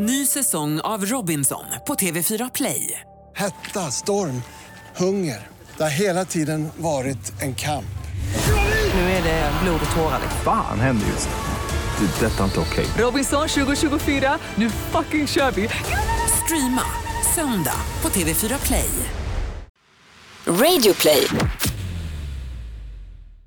Ny säsong av Robinson på TV4 Play. Hetta, storm, hunger. Det har hela tiden varit en kamp. Nu är det blod och tårar. liksom. Fan händer just nu. Det. är Detta är inte okej. Robinson 2024, nu fucking kör vi! Streama söndag på TV4 Play. Radio play.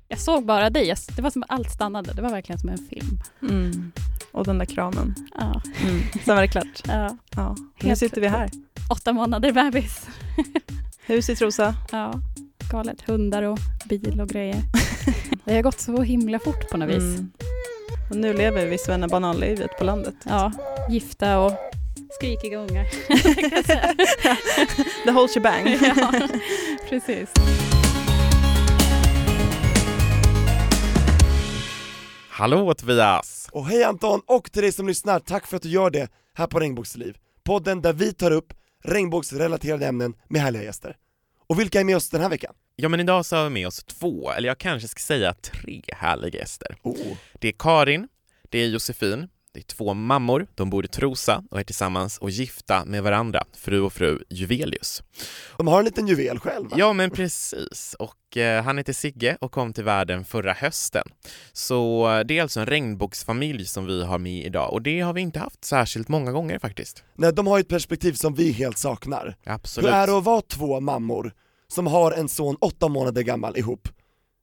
Jag såg bara dig. Det var som att allt stannade. Det var verkligen som en film. Mm. Och den där kramen. Ja. Mm. Sen var det klart. ja. Ja. Nu sitter vi här. Åtta månader bebis. Hus i Trosa. Ja, galet. Hundar och bil och grejer. Det har gått så himla fort på något vis. Mm. Och nu lever vi svennebananlivet på landet. Ja, gifta och skrikiga ungar. The whole shebang. ja, precis. Hallå Tobias! Och hej Anton, och till dig som lyssnar, tack för att du gör det här på Regnbågsliv. Podden där vi tar upp regnbågsrelaterade ämnen med härliga gäster. Och vilka är med oss den här veckan? Ja men idag så har vi med oss två, eller jag kanske ska säga tre härliga gäster. Oh. Det är Karin, det är Josefin, det är två mammor, de bor i Trosa och är tillsammans och gifta med varandra, fru och fru Juvelius. De har en liten juvel själv va? Ja men precis, och eh, han heter Sigge och kom till världen förra hösten. Så eh, det är alltså en regnbågsfamilj som vi har med idag och det har vi inte haft särskilt många gånger faktiskt. Nej, de har ett perspektiv som vi helt saknar. Absolut. Hur är det att vara två mammor som har en son åtta månader gammal ihop?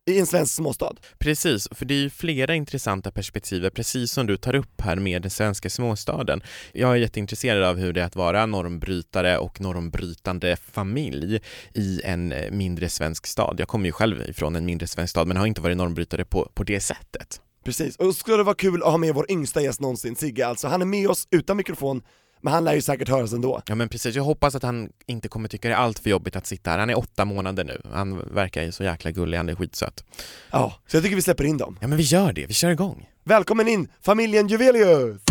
I en svensk småstad. Precis, för det är ju flera intressanta perspektiv, precis som du tar upp här med den svenska småstaden. Jag är jätteintresserad av hur det är att vara normbrytare och normbrytande familj i en eh, mindre svensk stad. Jag kommer ju själv ifrån en mindre svensk stad men har inte varit normbrytare på, på det sättet. Precis, och skulle det vara kul att ha med vår yngsta gäst någonsin, Sigge alltså. Han är med oss utan mikrofon, men han lär ju säkert höras ändå. Ja men precis, jag hoppas att han inte kommer tycka det är allt för jobbigt att sitta här. Han är åtta månader nu, han verkar ju så jäkla gullig, han är skitsöt. Ja, så jag tycker vi släpper in dem. Ja men vi gör det, vi kör igång. Välkommen in, familjen Juvelius!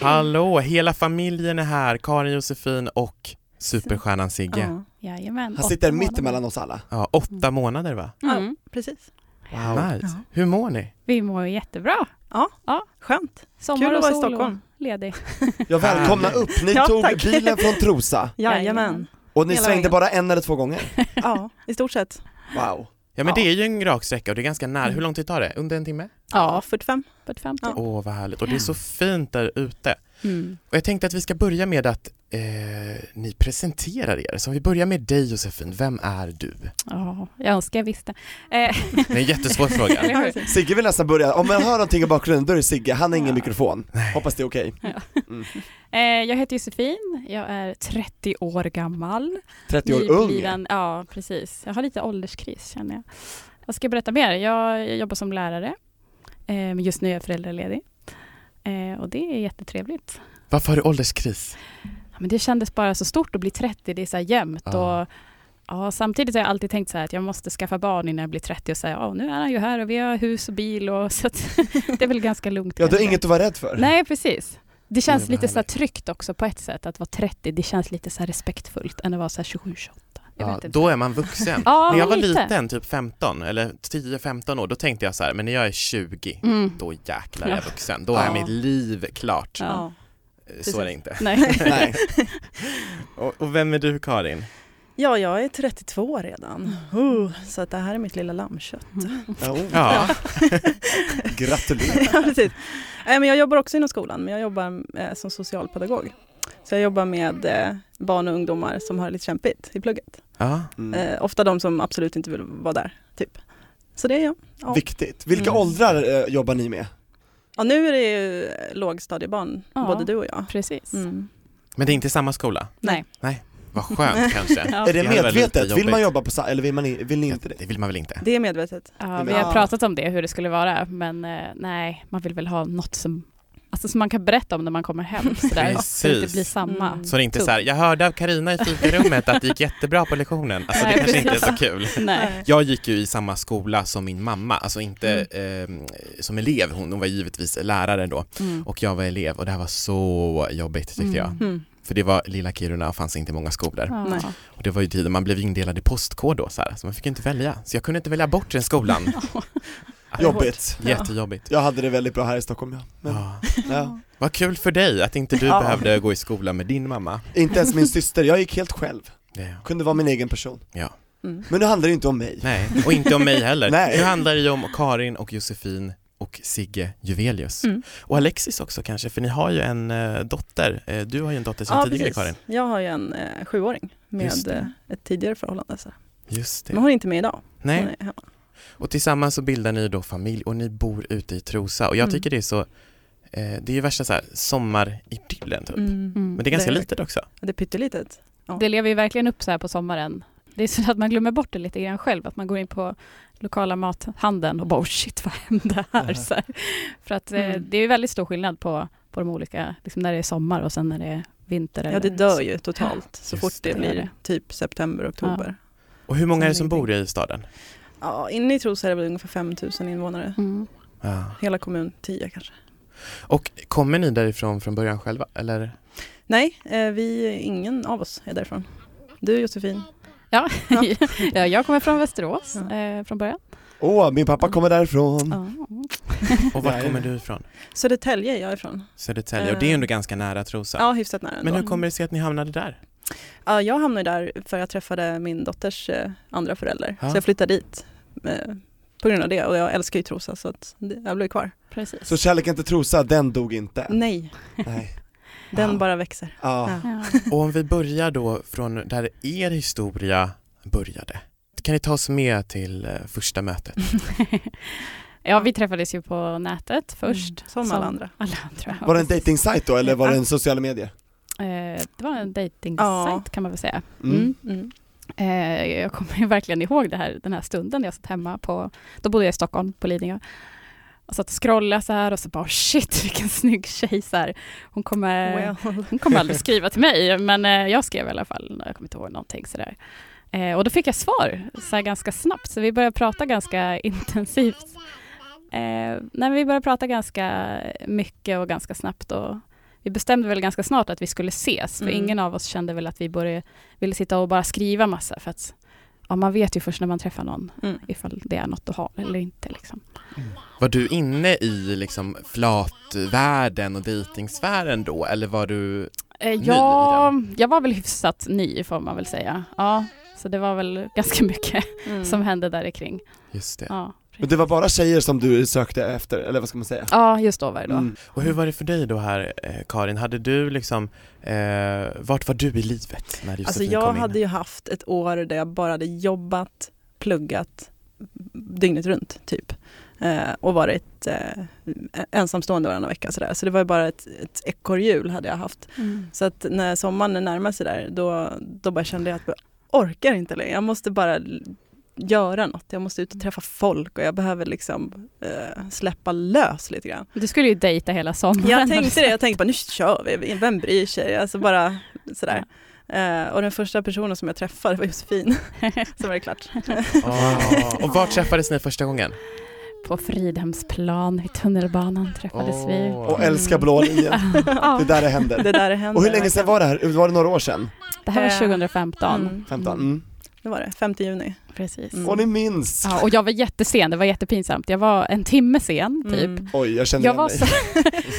Hallå, hela familjen är här, Karin, Josefin och superstjärnan Sigge. Ja. Jajamän. Han sitter mitt emellan oss alla. Ja, åtta månader va? Mm. Precis. Wow. Nice. Ja. Hur mår ni? Vi mår jättebra. Skönt. Sommar Kul att vara i Stockholm. ledig. Jag välkomnar upp, ni Ja, tog tack. bilen från Trosa Jajamän. och ni Hela svängde vägen. bara en eller två gånger. Ja, i stort sett. Wow. Ja men det är ju en rak sträcka och det är ganska nära. Hur lång tid tar det? Under en timme? Ja, 45. 45 Ja. Åh vad härligt. Och det är så fint där ute. mm. Och jag tänkte att vi ska börja med att eh, ni presenterar er. Så om vi börjar med dig Josefin, vem är du? Ja, jag önskar jag visste. Eh, Det är en jättesvår fråga. Sigge vill nästan börja, om man hör någonting i bakgrunden då är det Sigge, han har ingen Ja. mikrofon. Nej. Hoppas det är okej. Eh, jag heter Josefin, jag är 30 år gammal. 30 år ung. Ja, precis. Jag har lite ålderskris känner jag. Vad ska jag berätta mer? Jag, jag jobbar som lärare. Eh, just nu är jag föräldraledig. Eh, och det är jättetrevligt. Varför har du ålderskris? Ja, men det kändes bara så stort att bli 30, det är så här jämnt. Ja. Och, ja, samtidigt har jag alltid tänkt så här att jag måste skaffa barn innan jag blir 30 och säga ja nu är han ju här och vi har hus och bil och så det är väl ganska lugnt. Ja, du har inget att vara rädd för. Nej, precis. Det känns Det lite så här tryggt också på ett sätt att vara 30. Det känns lite så respektfullt än att vara så här 27, 28. Jag Ja, då är man vuxen. Ja, när jag var lite. liten, typ 15 eller 10-15 år, då tänkte jag så här, men när jag är 20, Mm. då jäklar är jag Ja. vuxen. Då är Ja. mitt liv klart. Ja. Så är det inte. Nej. Nej. Och, och vem är du Karin? Ja, jag är 32 redan. Uh, så att det här är mitt lilla lammkött. Ja, oh. Ja, Gratulerar. ja, precis. Nej, men jag jobbar också inom skolan, men jag jobbar eh, som socialpedagog. Så jag jobbar med eh, barn och ungdomar som har det lite kämpigt i plugget. ja. Mm. Eh, ofta de som absolut inte vill vara där, typ. Så det är jag. Ja. Viktigt. Vilka Mm. åldrar eh, jobbar ni med? Ja, nu är det ju lågstadiebarn, Ja. både du och jag. Precis. Mm. Men det är inte samma skola? Nej. Vad skönt kanske. Ja. är det medvetet? Vill man jobba på sa- eller vill, man, vill ni inte det? Det vill man väl inte? Det är medvetet. Ja, vi har pratat om det, hur det skulle vara, men nej, man vill väl ha något som, alltså, som man kan berätta om när man kommer hem. Sådär, så det inte blir samma. Mm. Så det är inte så här, jag hörde av Karina i fikarummet att det gick jättebra på lektionen. Alltså det Nej, kanske inte är så kul. Nej. Jag gick ju i samma skola som min mamma, alltså inte eh, som elev, hon, hon var givetvis lärare då Mm. och jag var elev och det här var så jobbigt tyckte jag. Mm. för det var lilla Kiruna och fanns inte många skolor. Ja. Nej. Och det var ju tiden man blev indelad i postkod då så, här, så man fick ju inte välja. Så jag kunde inte välja bort den skolan. Jobbigt. Jättejobbigt. Jag hade det väldigt bra här i Stockholm ja. Men, Ja. ja. Vad kul för dig att inte du Ja. behövde gå i skola med din mamma. Inte ens min syster, jag gick helt själv. Det, Kunde vara min egen person. ja. Mm. Men nu handlar det ju inte om mig. Nej, och inte om mig heller. Nej. Nu handlar det ju om Karin och Josefin och Sigge Juvelius. Mm. Och Alexis också kanske, för ni har ju en eh, dotter. Eh, du har ju en dotter sedan Ja, tidigare precis. Karin. Jag har ju en eh, sjuåring med eh, ett tidigare förhållande. Så. Just det. Men hon är inte med idag. Hon Nej, är hemma. och tillsammans så bildar ni då familj och ni bor ute i Trosa och jag Mm. tycker det är så eh, det är ju värsta så här sommaridyllen typ. Mm. Mm. Men det är ganska Det är litet också. Det är pyttelitet. Ja. Det lever ju verkligen upp så här på sommaren. Det är så att man glömmer bort det lite grann själv, att man går in på lokala mathandeln och bara oh shit vad hände här? Så här. För att eh, Mm. det är ju väldigt stor skillnad på, på de olika, liksom när det är sommar och sen när det är vinter. Ja, det dör ju totalt så fort det det. blir typ september, oktober. Och hur många är det som bor i staden? Ja, inne i Trosa är det väl ungefär 5000 invånare. Mm. Ja. Hela kommun 10 kanske. Och kommer ni därifrån från början själva eller? Nej, eh, vi, ingen av oss är därifrån. Du Josefin? Ja. Ja. ja, jag kommer från Västerås Ja. eh, från början. Åh, min pappa kommer därifrån. Och var kommer du ifrån? Södertälje är jag ifrån. Södertälje, och det är ju ändå ganska nära Trosa. Ja, hyfsat nära Men ändå. hur kommer det sig att ni hamnade där? Ja, jag hamnade där för jag träffade min dotters eh, andra förälder. Ja. Så jag flyttade dit eh, på grund av det och jag älskar ju Trosa så att det- jag blev kvar. Precis. Så kärleken till Trosa, den dog inte? Nej, Nej. Den Ja. bara växer. Ja. Och om vi börjar då från där er historia började. Kan ni ta oss med till eh, första mötet? ja, vi träffades ju på nätet först. Som alla andra. Alla andra. ja, Var det en dating då eller var det en sociala medier? Eh, det var en dating Ja. kan man väl säga. Mm. Mm. Mm. Eh, jag kommer verkligen ihåg det här, den här stunden jag satt hemma på, då bodde jag i Stockholm på Lidingö. Och satt och scrollade så här och så bara shit vilken snygg tjej så här. Hon kommer, Well. hon kommer aldrig skriva till mig men eh, jag skrev i alla fall, jag kommer inte ihåg någonting sådär. Eh, och då fick jag svar så här ganska snabbt så vi började prata ganska intensivt. Eh, nej, vi började prata ganska mycket och ganska snabbt och vi bestämde väl ganska snart att vi skulle ses för Mm. ingen av oss kände väl att vi började, ville sitta och bara skriva massa för att ja, man vet ju först när man träffar någon Mm. ifall det är något att ha eller inte. Liksom. Var du inne i liksom flatvärlden och dejtingsfären då eller var du Eh, i ja, jag var väl hyfsat ny får man väl säga. Ja, så det var väl ganska mycket Mm. som hände där kring. just det? Ja, Men det var bara tjejer som du sökte efter, eller vad ska man säga? ja just då var det då. Mm. Och hur var det för dig då här eh, Karin? Hade du liksom, eh, vart var du i livet när Josefin Alltså jag kom in? hade ju haft ett år där jag bara hade jobbat, pluggat dygnet runt typ. Eh, och varit eh, ensamstående varannan vecka sådär. Så det var ju bara ett, ett ekorrhjul hade jag haft. Mm. Så att när sommaren närmade sig där då, då bara kände jag att jag orkar inte längre. Jag måste bara göra något. Jag måste ut och träffa folk och jag behöver liksom eh, släppa lös lite grann. Du skulle ju dejta hela sommaren. Jag tänkte det, jag tänkte bara nu kör vi, vem bryr sig? Alltså bara sådär. Eh, och den första personen som jag träffade var Josefin. Så var det klart. Ah, och var träffades ni första gången? På Fridhemsplan i tunnelbanan träffades vi. Åh. Och älska blå linjen, det där det händer. Det där hände. Och hur länge sedan var det här? Var det några år sedan? det här var Eh, 2015. Mm, 15? Mm. det var det, 5 juni. Precis. Mm. Och ni minns? Ja, och jag var jättesen, det var jättepinsamt. Jag var en timme sen typ. Mm. Oj, jag känner Jag var, mig. så,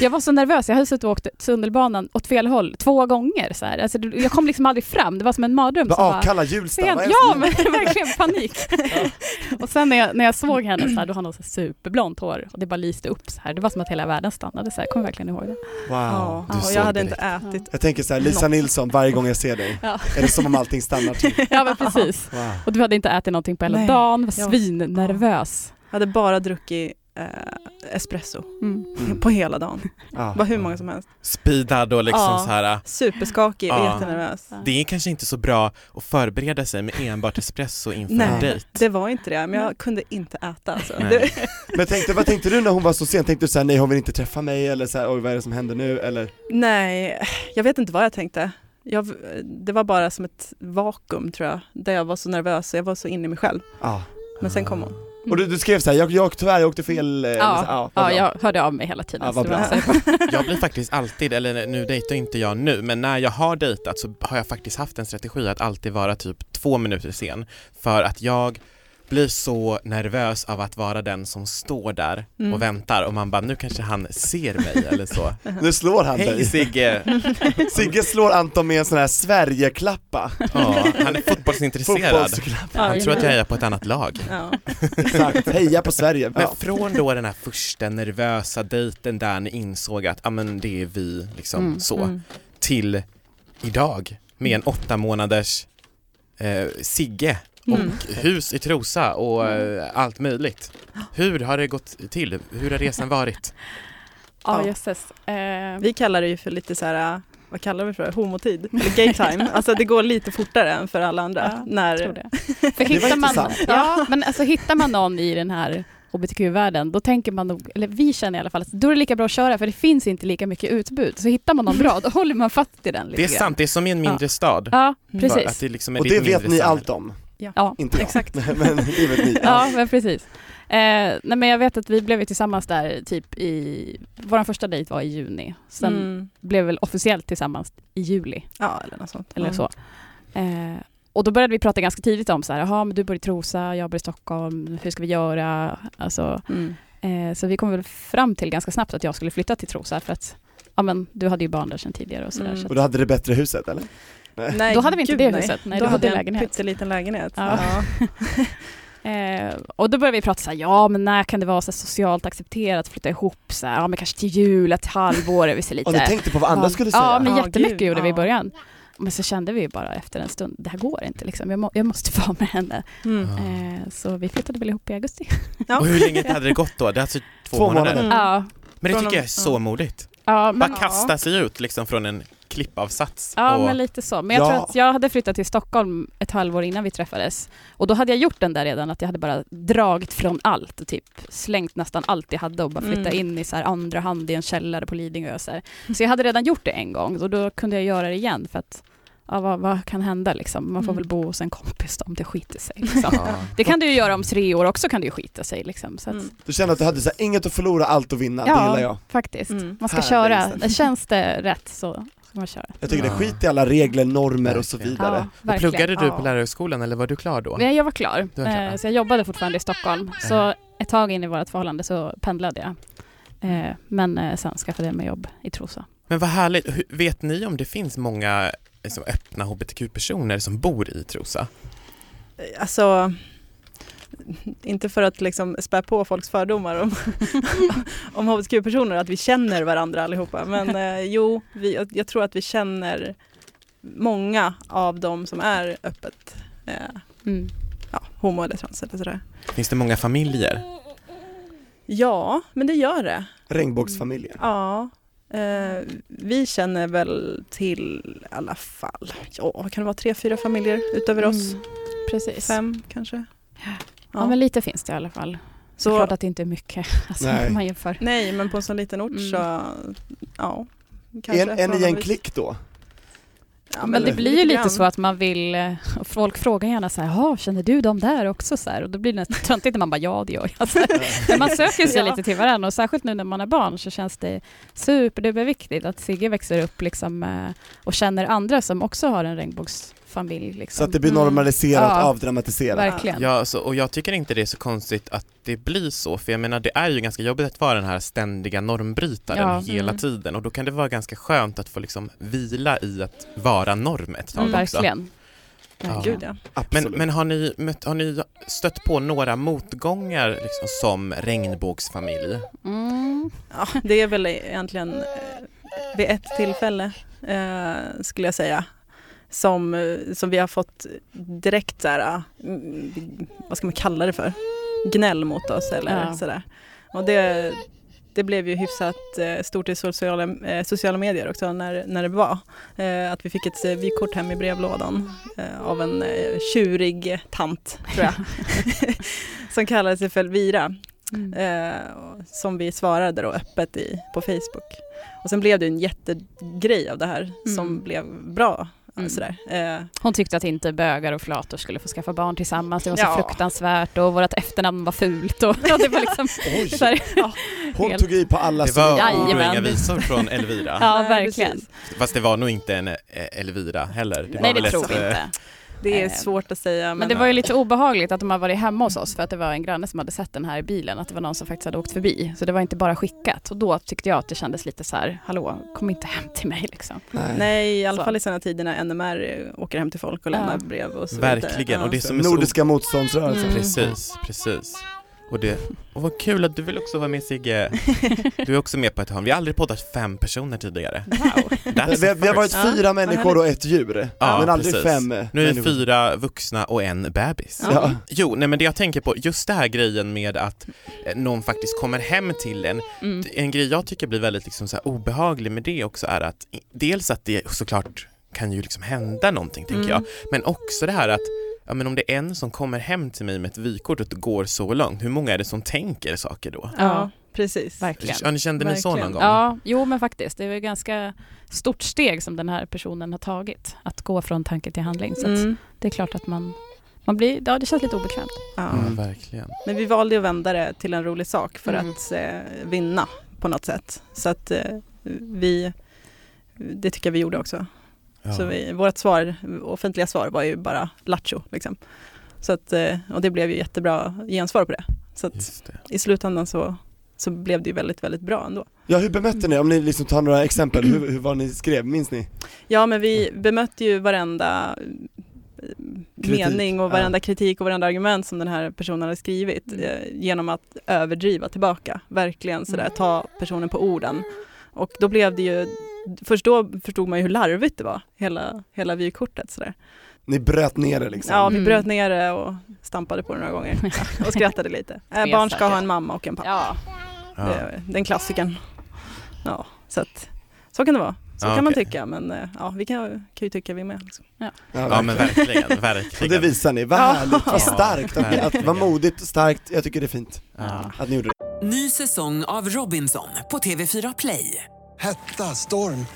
jag var så nervös, jag hade suttit och åkt tunnelbanan åt fel håll två gånger. Så här. Alltså, jag kom liksom aldrig fram, det var som en mardröm. Bara bara- avkalla Hjulsta, ja, men verkligen panik. och sen när jag, när jag såg henne så här, då har hon så superblont hår och det bara lyste upp så här. Det var som att hela världen stannade så här. Jag kommer verkligen ihåg det. Wow, Ja, du och såg jag hade direkt. inte ätit. Jag tänker så här, Lisa Nilsson, varje gång jag ser dig, Ja. är det som om allting stannar till. Ja men precis. Wow. Och du hade inte ätit någonting på hela Nej, dagen, var svinnervös. Jag hade bara druckit eh, espresso Mm. Mm. på hela dagen. Ja. Det var hur många som helst. Speedad och liksom Ja. så här. Superskakig och Ja. jättenervös. Det är kanske inte så bra att förbereda sig med enbart espresso inför en Nej, dejt. det var inte det. Men jag kunde inte äta. Alltså. Men tänkte, vad tänkte du när hon var så sen? Tänkte du såhär, nej hon vill inte träffa mig eller så här, oj vad är det som händer nu eller? nej, jag vet inte vad jag tänkte. Jag, det var bara som ett vakuum tror jag, där jag var så nervös och jag var så inne i mig själv. Ja. Men sen kom hon. Och du, du skrev så här, jag, jag tyvärr jag åkte fel, eh, Ja, så- ja, Ja, jag hörde av mig hela tiden. Ja, så vad bra. Jag blir faktiskt alltid, eller nu dejtar inte jag nu, men när jag har dejtat så har jag faktiskt haft en strategi att alltid vara typ två minuter sen. För att jag blir så nervös av att vara den som står där Mm. och väntar och man bara, nu kanske han ser mig eller så. Nu slår han Hej dig. Sigge! Sigge slår Anton med en sån här Sverigeklappa. Ja, han är fotbollsintresserad. Han tror att jag är på ett annat lag. Ja. Exakt, heja på Sverige. Men Ja. från då den här första nervösa dejten där ni insåg att, ja men det är vi, liksom Mm, så, Mm. till idag med en åtta månaders eh, Sigge och Mm. hus i Trosa och eh, allt möjligt. Hur har det gått till? Hur har resan varit? Ja, Ja. jösses. Eh, Vi kallar det ju för lite så här, vad kallar vi för homotid? Eller gay time. Alltså det går lite fortare än för alla andra. Ja, när, tror det. För Det var hittar man, intressant. ja, men alltså hittar man någon i den här hbtq-världen, då tänker man nog, eller vi känner i alla fall, att då är det lika bra att köra för det finns inte lika mycket utbud. Så hittar man någon bra, då håller man fast i den lite Det är grann. sant, det är som i en mindre stad. Ja, Mm. För Att precis. det liksom är Och det vet ni samhälle. allt om, Ja, inte jag. exakt. Men det vet ni. ja men precis. Eh, nej men jag vet att vi blev ju tillsammans där typ i, vår första dejt var i juni. Sen Mm. blev vi väl officiellt tillsammans i juli. Ja, eller något sånt. eller Ja. så. Eh, och då började vi prata ganska tidigt om så här, jaha men du bor i Trosa, jag bor i Stockholm, hur ska vi göra? Alltså, Mm. eh, så vi kom väl fram till ganska snabbt att jag skulle flytta till Trosa för att ja, men, du hade ju barn där sedan tidigare och sådär. Mm. Så Och då hade det bättre huset eller? Nej, Då hade vi inte gud, det nej. huset. Nej, då då hade jag lägenhet. en pytteliten lägenhet. Ja. Ja. eh, och då började vi prata så här, ja men när kan det vara så socialt accepterat att flytta ihop? Så här, ja men kanske till jul, ett halvår är vi så lite. Och ni tänkte på vad andra ja, skulle säga? Ja, men Ja, jättemycket gud, gjorde vi i ja. början. Men så kände vi bara efter en stund, det här går inte liksom. Jag, må, jag måste vara med henne. Mm. Ja. Eh, så vi flyttade väl ihop i augusti. Ja. Och hur länge hade det gått då? Det är alltså två, Två månader. månader. Mm. Ja, Men det tycker jag är så modigt. ja, men, Bara kasta sig ut liksom från en klippavsats. ja och... men lite så. Men jag Ja. tror att jag hade flyttat till Stockholm ett halvår innan vi träffades. Och då hade jag gjort den där redan, att jag hade bara dragit från allt och typ slängt nästan allt jag hade och bara flytta Mm. in i så här andra hand i en källare på Lidingö. Så, här. så jag hade redan gjort det en gång och då kunde jag göra det igen för att ja, vad, vad kan hända liksom? Man får Mm. väl bo hos en kompis då, om det skiter sig. Liksom. Ja. Det kan du ju göra om tre år också kan det ju skita sig liksom. Så att, Mm. Du kände att du hade så här, inget att förlora, allt att vinna, det Ja. gillar jag. faktiskt. Mm. Man ska Härlig köra. inställning. Känns det rätt så ska man köra. Jag tycker Ja. det, skit i alla regler, normer och så vidare. Ja, Och pluggade du Ja. på lärarhögskolan eller var du klar då? Men Jag var klar, var klar, Eh, ja. så jag jobbade fortfarande i Stockholm. Så ett tag in i vårt förhållande så pendlade jag. Eh, Men eh, sen skaffade jag mig jobb i Trosa. Men vad härligt. Vet ni om det finns många liksom, öppna hbtq-personer som bor i Trosa? Alltså, inte för att liksom spä på folks fördomar om, om hbtq-personer, att vi känner varandra allihopa. Men eh, jo, vi, jag, tror att vi känner många av dem som är öppet eh, Mm. ja, homo eller trans eller sådär. Finns det många familjer? Ja, men det gör det. Regnbågsfamiljen. Ja. Eh, vi känner väl till i alla fall, ja, kan det vara, tre, fyra familjer utöver oss? Mm. Precis. Fem kanske? Ja. men lite finns det i alla fall. Så Så- klart att det inte är mycket alltså, Nej. man jämför. Nej, men på en sån liten ort Mm. så, ja. kanske En, en i en klick då? Ja, men det blir ju lite så att man vill, eh, folk frågar gärna så här, "Jaha, känner du dem där också? Så här, och då blir det nästan töntigt när man bara, ja det gör jag. Så här. Men man söker sig Ja. lite till varandra och särskilt nu när man är barn så känns det superduperviktigt att Sigge växer upp liksom, eh, och känner andra som också har en regnbågsfamilj. Liksom. Så att det blir Mm. normaliserat, Ja. avdramatiserat. Verkligen. Ja, så, och jag tycker inte det är så konstigt att det blir så, för jag menar det är ju ganska jobbigt att vara den här ständiga normbrytaren Ja, hela mm. tiden och då kan det vara ganska skönt att få liksom vila i att vara norm ett tag Mm, också. Verkligen. Ja. Gud ja. Men, men har, ni mött, har ni stött på några motgångar liksom, som regnbågsfamilj? Mm. ja. Det är väl egentligen vid ett tillfälle eh, skulle jag säga. Som, eh, som vi har fått direkt så här, mm, vad ska man kalla det för? Gnäll mot oss eller Ja. sådär. Och det, det blev ju hyfsat eh, stort i sociala, eh, sociala medier också när, när det var. Eh, att vi fick ett eh, vykort hem i brevlådan eh, av en eh, tjurig tant, tror jag. som kallade sig för Elvira. Mm. Eh, som vi svarade då öppet i, på Facebook. Och sen blev det en jättegrej av det här som Mm. blev bra Mm. Sådär. Eh, Hon tyckte att inte bögar och flator skulle få skaffa barn tillsammans. Det var så Ja. fruktansvärt och vårt efternamn var fult. Och, ja, det var liksom Oj, här, hon helt- tog i på alla Det var ord och inga visor från Elvira. Ja, verkligen. Fast det var nog inte en eh, Elvira heller. Det var Nej, det tror vi eh, inte. Det är Eh, svårt att säga. Men, Men det var ju lite obehagligt att de har varit hemma hos oss för att det var en granne som hade sett den här i bilen, att det var någon som faktiskt hade åkt förbi. Så det var inte bara skickat. Och då tyckte jag att det kändes lite så här, hallå, kom inte hem till mig liksom. Nej, i alla Så. fall i sena tider när NMR eh, åker hem till folk och Ja. lämnar brev och så vidare. Verkligen, och det som är så Nordiska motståndsrörelsen. Mm. Precis, precis. Och, det, och vad kul att du vill också vara med Sigge. Du är också med på ett hörn. Vi har aldrig poddat fem personer tidigare. Wow. Vi, har- vi har varit Ja, fyra vad människor och ett djur, Ja, men aldrig precis. fem Nu är människor. fyra vuxna och en bebis. Ja. Jo, nej men det jag tänker på, just det här grejen med att eh, någon faktiskt kommer hem till en. Mm. En grej jag tycker blir väldigt liksom så här obehaglig med det också är att dels att det såklart kan ju liksom hända någonting tänker Mm. jag, men också det här att Ja men om det är en som kommer hem till mig med ett vykort och går så långt, hur många är det som tänker saker då? Ja, precis. Verkligen. Ja, ni kände ni så någon gång? Ja, jo men faktiskt. Det är ett ganska stort steg som den här personen har tagit. Att gå från tanke till handling. Så att Mm. det är klart att man, man blir, ja det känns lite obekvämt. Ja. Mm, verkligen. Men vi valde att vända det till en rolig sak för Mm. att eh, vinna på något sätt. Så att eh, vi, det tycker jag vi gjorde också. Ja. Så vi, vårt svar, offentliga svar var ju bara lattjo liksom. Så att, eh, och det blev ju jättebra gensvar på det. Så att det. i slutändan så, så blev det ju väldigt, väldigt bra ändå. Ja, hur bemötte ni, om ni liksom tar några exempel, hur, hur var ni skrev, minns ni? Ja men vi bemötte ju varenda eh, Kritik, mening och ja. varenda kritik och varenda argument som den här personen hade skrivit Mm. eh, genom att överdriva tillbaka, verkligen sådär ta personen på orden. Och då blev det ju, först då förstod man ju hur larvigt det var, hela, hela vykortet sådär. Ni bröt ner det liksom? Ja, vi Mm. bröt ner det och stampade på det några gånger och skrattade lite. Äh, barn ska ha en mamma och en pappa. Ja, den klassikern. Ja, så att så kan det vara. Så Ja, kan man okej. tycka, men eh, ja, vi kan, kan ju tycka vi med. Liksom. ja men verkligen, Och verkligen. det visar ni, vad Ja. härligt, vad starkt, att, att, vad modigt och starkt, jag tycker det är fint Ja. att ni gjorde det. Ny säsong av Robinson på TV4 Play. Hetta, storm,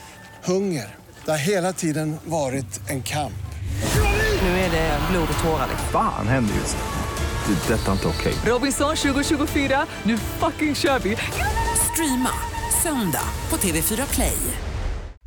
hunger. Det har hela tiden varit en kamp. Nu är det blod och tårar. Fan händer just nu. Det. är Detta är inte okej. Robinson 2024, nu fucking kör vi! Streama söndag på TV4 Play.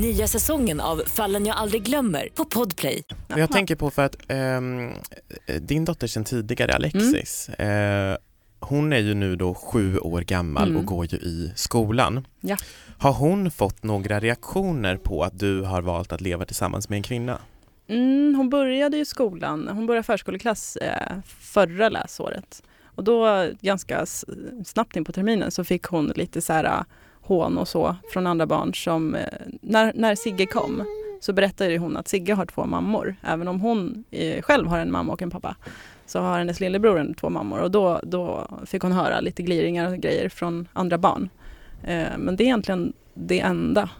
Nya säsongen av Fallen jag aldrig glömmer på Podplay. Jag tänker på för att ehm, din dotter sedan tidigare, Alexis, eh, hon är ju nu då sju år gammal Mm. och går ju i skolan. Ja. Har hon fått några reaktioner på att du har valt att leva tillsammans med en kvinna? Mm, hon började ju skolan, hon började förskoleklass eh, förra läsåret. Och då ganska snabbt in på terminen så fick hon lite så här hån och så från andra barn som, eh, när, när Sigge kom så berättade hon att Sigge har två mammor. Även om hon eh, själv har en mamma och en pappa så har hennes lillebror en- två mammor och då, då fick hon höra lite gliringar och grejer från andra barn. Eh, men det är egentligen det enda,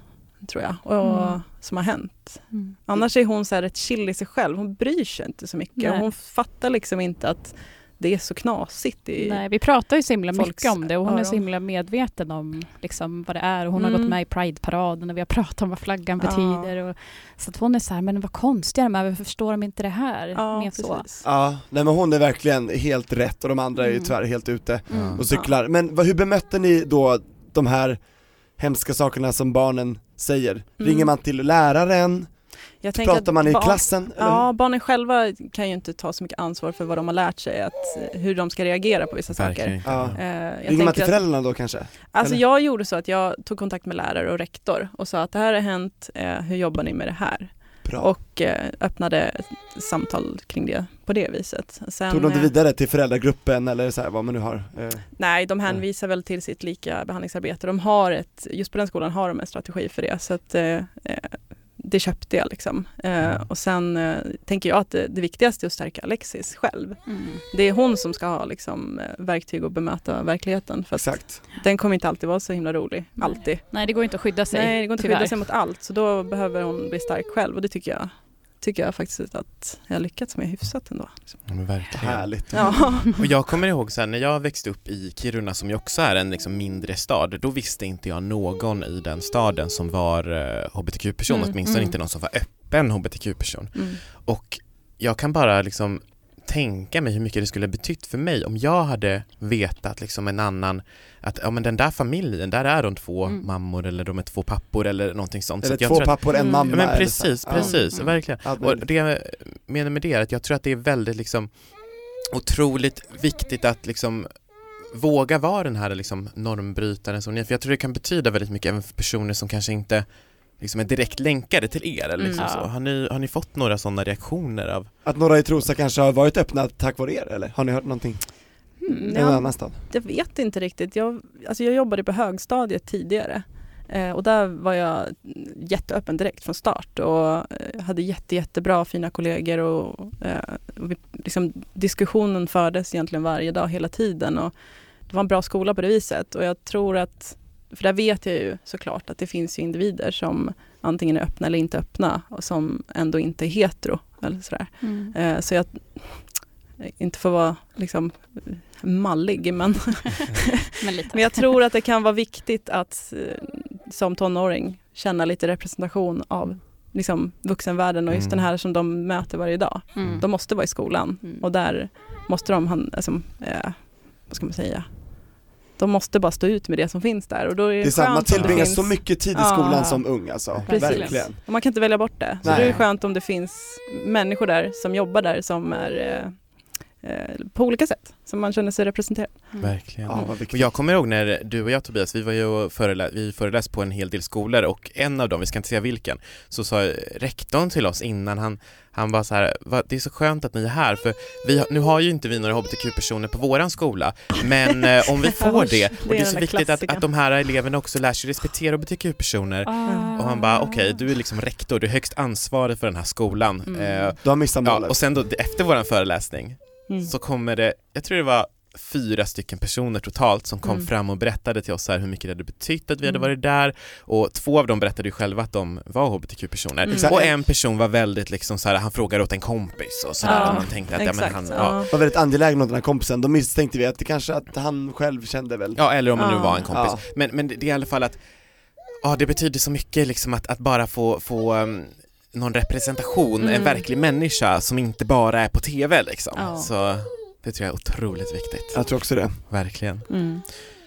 tror jag, och, Mm. som har hänt. Mm. Annars är hon så här rätt chill i sig själv. Hon bryr sig inte så mycket. Nej. Hon fattar liksom inte att det är så knasigt. I, Nej, vi pratar ju så himla folks mycket om det och hon är så himla medveten om liksom vad det är och hon har Mm. gått med i Pride-paraden och vi har pratat om vad flaggan Ja. betyder. Och, så att hon är så här, men vad konstiga de är, varför förstår de inte det här? ja, Mer så. Ja, nej men hon är verkligen helt rätt och de andra är ju Mm. tyvärr helt ute Mm. och cyklar. Men vad, hur bemötte ni då de här hemska sakerna som barnen säger? Mm. Ringer man till läraren? Jag tänker Pratar att man i barn- klassen? Eller? Ja, barnen själva kan ju inte ta så mycket ansvar för vad de har lärt sig, att, hur de ska reagera på vissa Verkligen saker. Ja. Eh, jag Ringer man till föräldrarna då kanske? Alltså Eller? jag gjorde så att jag tog kontakt med lärare och rektor och sa att det här har hänt, eh, hur jobbar ni med det här? Bra. Och eh, öppnade ett samtal kring det på det viset. Sen, Tog de det eh, vidare till föräldragruppen eller så här, vad man nu har? Eh, Nej, de hänvisar väl till sitt lika behandlingsarbete. De har ett, just på den skolan har de en strategi för det. Så att, eh, eh, det köpte jag liksom. Eh, och sen eh, tänker jag att det, det viktigaste är att stärka Alexis själv. Mm. Det är hon som ska ha liksom, eh, verktyg att bemöta verkligheten. För att Exakt. den kommer inte alltid vara så himla rolig. Alltid. Nej, det går inte att skydda sig. Nej, det går inte att tyvärr. skydda sig mot allt. Så då behöver hon bli stark själv och det tycker jag, tycker jag faktiskt att jag har lyckats med hyfsat ändå. Ja, men verkligen. Härligt. Ja. Och jag kommer ihåg sen när jag växte upp i Kiruna som ju också är en liksom mindre stad, då visste inte jag någon i den staden som var eh, hbtq-person, Mm, åtminstone mm. inte någon som var öppen hbtq-person. Mm. Och jag kan bara liksom tänka mig hur mycket det skulle ha betytt för mig om jag hade vetat liksom en annan, att ja men den där familjen, där är de två Mm. mammor eller de är två pappor eller någonting sånt. Eller så två tror att- pappor, en Mm. mamma. Ja, men precis, precis, Mm. verkligen. Och det jag menar med det är att jag tror att det är väldigt liksom otroligt viktigt att liksom våga vara den här liksom normbrytaren som ni är, för jag tror det kan betyda väldigt mycket även för personer som kanske inte liksom är direkt länkade till er eller liksom Mm. så. Har ni, har ni fått några sådana reaktioner av Att några i Trosa kanske har varit öppna tack vare er eller? Har ni hört någonting? Mm, någon ja, annan stad? jag vet inte riktigt. Jag, alltså jag jobbade på högstadiet tidigare. Eh, och där var jag jätteöppen direkt från start och eh, hade jätte, jättebra fina kollegor och, eh, och vi, liksom, diskussionen fördes egentligen varje dag hela tiden och det var en bra skola på det viset och jag tror att, för där vet jag ju såklart att det finns ju individer som antingen är öppna eller inte öppna och som ändå inte är hetero eller sådär. Mm. Eh, så jag inte får vara liksom mallig men Men lite. men jag tror att det kan vara viktigt att eh, som tonåring känna lite representation av liksom, vuxenvärlden och just Mm. den här som de möter varje dag. Mm. De måste vara i skolan Mm. och där måste de, han- alltså, eh, vad ska man säga, de måste bara stå ut med det som finns där. Och då är det, Det är sant, man tillbringar så mycket tid i Ja. skolan som ung alltså, Precis. verkligen. och man kan inte välja bort det. Så Nej. det är skönt om det finns människor där som jobbar där som är eh, på olika sätt, som man känner sig representerad. Verkligen. Ja, Och jag kommer ihåg när du och jag Tobias, vi var ju förelä- vi föreläst på en hel del skolor och en av dem, vi ska inte säga vilken, så sa rektorn till oss innan han han var så här, "Va, det är så skönt att ni är här för vi, har- nu har ju inte vi några hbtq-personer på våran skola men eh, om vi får det, det och det är så viktigt att, att de här eleverna också lär sig respektera hbtq-personer Ah. och han bara okej, du är liksom rektor, du är högst ansvarig för den här skolan Mm. eh, Du har missat Ja, målet. och sen då efter våran föreläsning Mm. så kommer det, jag tror det var fyra stycken personer totalt som kom Mm. fram och berättade till oss här hur mycket det hade betytt att vi hade Mm. varit där och två av dem berättade ju själva att de var hbtq-personer Mm. Och en person var väldigt liksom så här, han frågade åt en kompis och sådär Ja, och man tänkte att ja, men han, ja. ja. var väldigt angelägen om den här kompisen, då misstänkte vi att det kanske att han själv kände väl ja eller om det nu var en kompis Ja. men, men det det är i alla fall att ja det betyder så mycket liksom att, att bara få, få um, någon representation, en Mm. verklig människa som inte bara är på TV liksom Ja. så det tror jag är otroligt viktigt, Jag tror också det. verkligen Mm.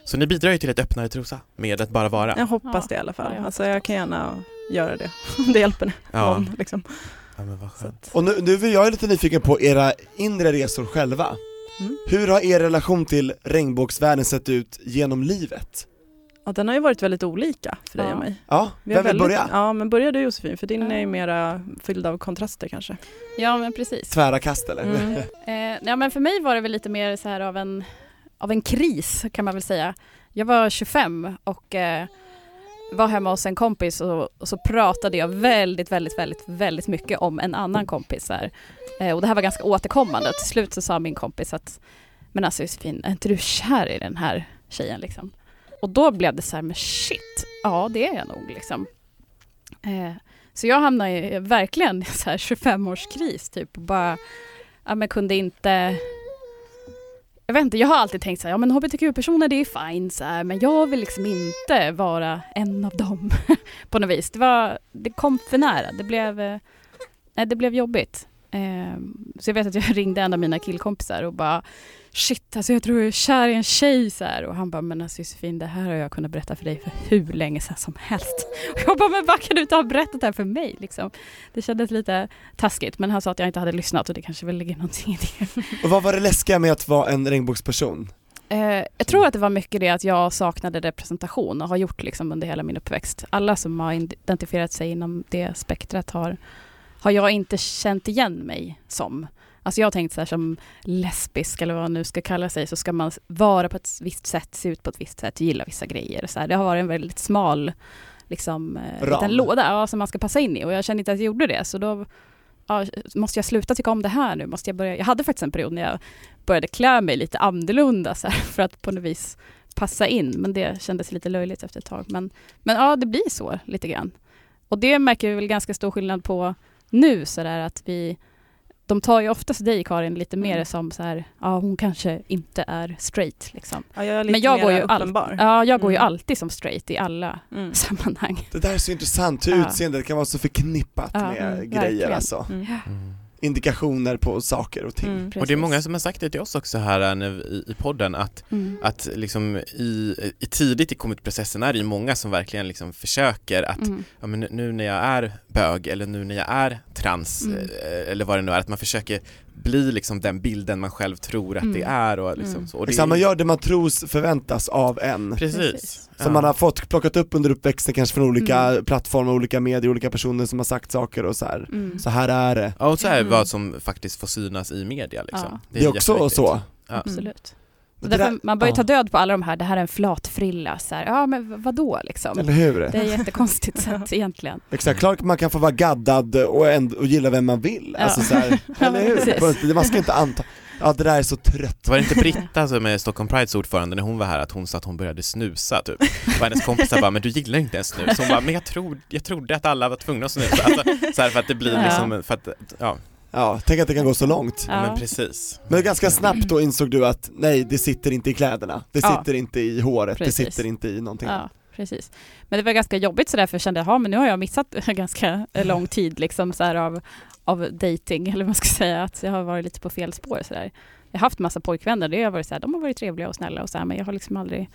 Så ni bidrar ju till ett öppnare Trosa med att bara vara. Jag hoppas Ja. det i alla fall. Ja, jag alltså jag kan gärna göra det. det hjälper Ja, någon. Liksom. ja men vad Så skönt. att, Och nu, nu är jag lite nyfiken på era inre resor själva. mm. Hur har er relation till regnbågsvärlden sett ut genom livet? Ja, den har ju varit väldigt olika för dig Ja. och mig. Ja, Vi har vem vill väldigt, börja? Ja, men börja du Josefin, för din Ja. är ju mera fylld av kontraster kanske. Ja, men precis. Tvära kast eller? Mm. Eh, ja, men för mig var det väl lite mer så här av en, av en kris kan man väl säga. Jag var 25 och eh, var hemma hos en kompis och, och så pratade jag väldigt, väldigt, väldigt, väldigt mycket om en annan kompis. Här. Eh, och det här var ganska återkommande. Till slut så sa min kompis att men alltså Josefin, är inte du kär i den här tjejen liksom? Och då blev det så här, men shit, ja det är jag nog liksom. Eh, så jag hamnade i verkligen i så här 25-årskris typ och bara, ja men kunde inte jag vet inte, jag har alltid tänkt så här, ja men hbtq-personer det är fine så här, men jag vill liksom inte vara en av dem på något vis. Det, var, det kom för nära, det blev, eh, nej, det blev jobbigt. Eh, så jag vet att jag ringde en av mina killkompisar och bara shit, alltså jag tror jag är kär i en tjej så här. och han bara men alltså Josefin det här har jag kunnat berätta för dig för hur länge sedan som helst. Och jag bara men vad kan du inte ha berättat det här för mig liksom? Det kändes lite taskigt men han sa att jag inte hade lyssnat och det kanske väl ligger någonting i det. Och vad var det läskiga med att vara en regnbågsperson? Eh, jag tror att det var mycket det att jag saknade representation och har gjort liksom under hela min uppväxt. Alla som har identifierat sig inom det spektrat har, har jag inte känt igen mig som. Alltså jag har tänkt så här som lesbisk eller vad man nu ska kalla sig så ska man vara på ett visst sätt, se ut på ett visst sätt, gilla vissa grejer. Så här. Det har varit en väldigt smal liksom, eh, Ram. liten låda ja, som man ska passa in i och jag kände inte att jag gjorde det så då ja, måste jag sluta tycka om det här nu? Måste jag, börja? jag hade faktiskt en period när jag började klä mig lite annorlunda så här, för att på något vis passa in men det kändes lite löjligt efter ett tag. Men, men ja, det blir så lite grann. Och det märker vi väl ganska stor skillnad på nu så där att vi de tar ju oftast dig Karin lite mer Mm. som så här, ja hon kanske inte är straight liksom. Ja, jag är lite Men jag går ju all- uppenbar. Ja, jag går ju Mm. alltid som straight i alla Mm. sammanhang. Det där är så intressant hur Ja. utseendet kan vara så förknippat Ja, med mm, grejer verkligen. alltså. Mm. Indikationer på saker och ting. Mm. Och det är många som har sagt det till oss också här i, i podden att, Mm. att liksom i, i tidigt i commit-processen är det ju många som verkligen liksom försöker att Mm. ja, men nu när jag är bög eller nu när jag är trans Mm. eh, eller vad det nu är, att man försöker bli liksom den bilden man själv tror att Mm. det är och liksom Mm. så. Och det Exakt, man är- gör det man tror förväntas av en. Precis. Som man har fått plockat upp under uppväxten kanske från olika Mm. plattformar, olika medier, olika personer som har sagt saker och så här. Mm. så här är det. Ja, och så är Mm. vad som faktiskt får synas i media liksom. Ja. Det är också jätteviktigt. så. Ja. Absolut. Så därför, där- man börjar ja. ta död på alla de här, det här är en flat frilla, så här, ja men vadå liksom? Eller hur? Det är jättekonstigt sätt egentligen. Exakt, klart man kan få vara gaddad och, ändå, och gilla vem man vill. Ja. Alltså så här, eller hur? Man ska inte anta, ja det där är så trött. Var det inte Britta som är Stockholm Prides ordförande när hon var här att hon sa att hon började snusa typ? Och hennes kompisar bara, men du gillar inte ens snus. Hon bara, men jag, tro, jag trodde att alla var tvungna att snusa. Alltså, så här för att det blir Ja. liksom, för att, ja, Ja, tänk att det kan gå så långt. Ja. men precis. Men ganska snabbt då insåg du att nej, det sitter inte i kläderna, det Ja. sitter inte i håret, Precis. det sitter inte i någonting. Ja, precis. Men det var ganska jobbigt sådär för jag kände, ja men nu har jag missat ganska lång tid liksom så här av, av dating eller vad man ska säga, att jag har varit lite på fel spår sådär. Jag har haft massa pojkvänner, det har varit så här, de har varit trevliga och snälla och så här, men jag har liksom aldrig Ja,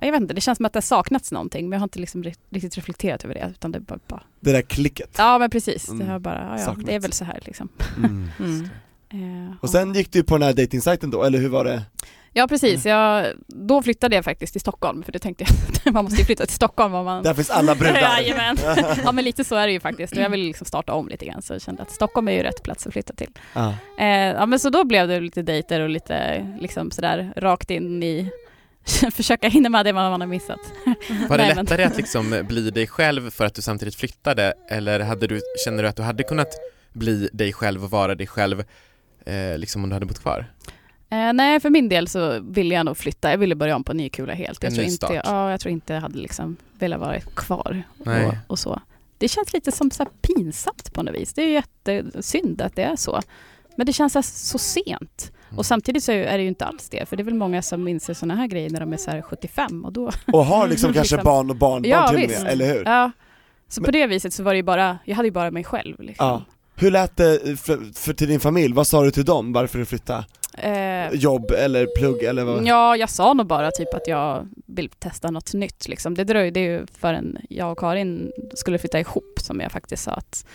jag vet inte, det känns som att det har saknats någonting men jag har inte liksom ri- riktigt reflekterat över det utan det bara, bara Det där klicket. Ja men precis, Mm. det har bara, ja, ja, det är väl så här liksom. Mm. Mm. Eh, Och sen gick du på den här dejtingsajten då, eller hur var det? Ja precis, jag, då flyttade jag faktiskt till Stockholm för det tänkte jag att man måste ju flytta till Stockholm om man Där finns alla brudar. Jajamän. Ja men lite så är det ju faktiskt och jag vill liksom starta om lite grann så jag kände att Stockholm är ju rätt plats att flytta till. Ja. Eh, ja men så då blev det lite dejter och lite liksom sådär rakt in i försöka hinna med det man har missat. Var det lättare att liksom bli dig själv för att du samtidigt flyttade eller hade du, känner du att du hade kunnat bli dig själv och vara dig själv eh, liksom om du hade bott kvar? Eh, nej för min del så ville jag nog flytta, jag ville börja om på ny kula helt. En Jag tror, ny inte, start. ja, jag tror inte jag hade liksom velat vara kvar Nej. och, och så. Det känns lite som så här pinsamt på något vis. Det är jättesynd att det är så. Men det känns så sent. Mm. Och samtidigt så är det ju inte alls det. För det är väl många som inser sådana här grejer när de är så här 75 och då... Och har liksom kanske Liksom. barn och barnbarn Ja, till och visst. med, eller hur? Ja. Så Men- på det viset så var det ju bara, jag hade ju bara mig själv. Liksom. Ja. Hur lät det för, för till din familj? Vad sa du till dem varför du flyttade? Eh, Jobb eller plugg eller vad? Ja, jag sa nog bara typ att jag vill testa något nytt. Liksom. Det dröjde ju förrän jag och Karin skulle flytta ihop som jag faktiskt sa att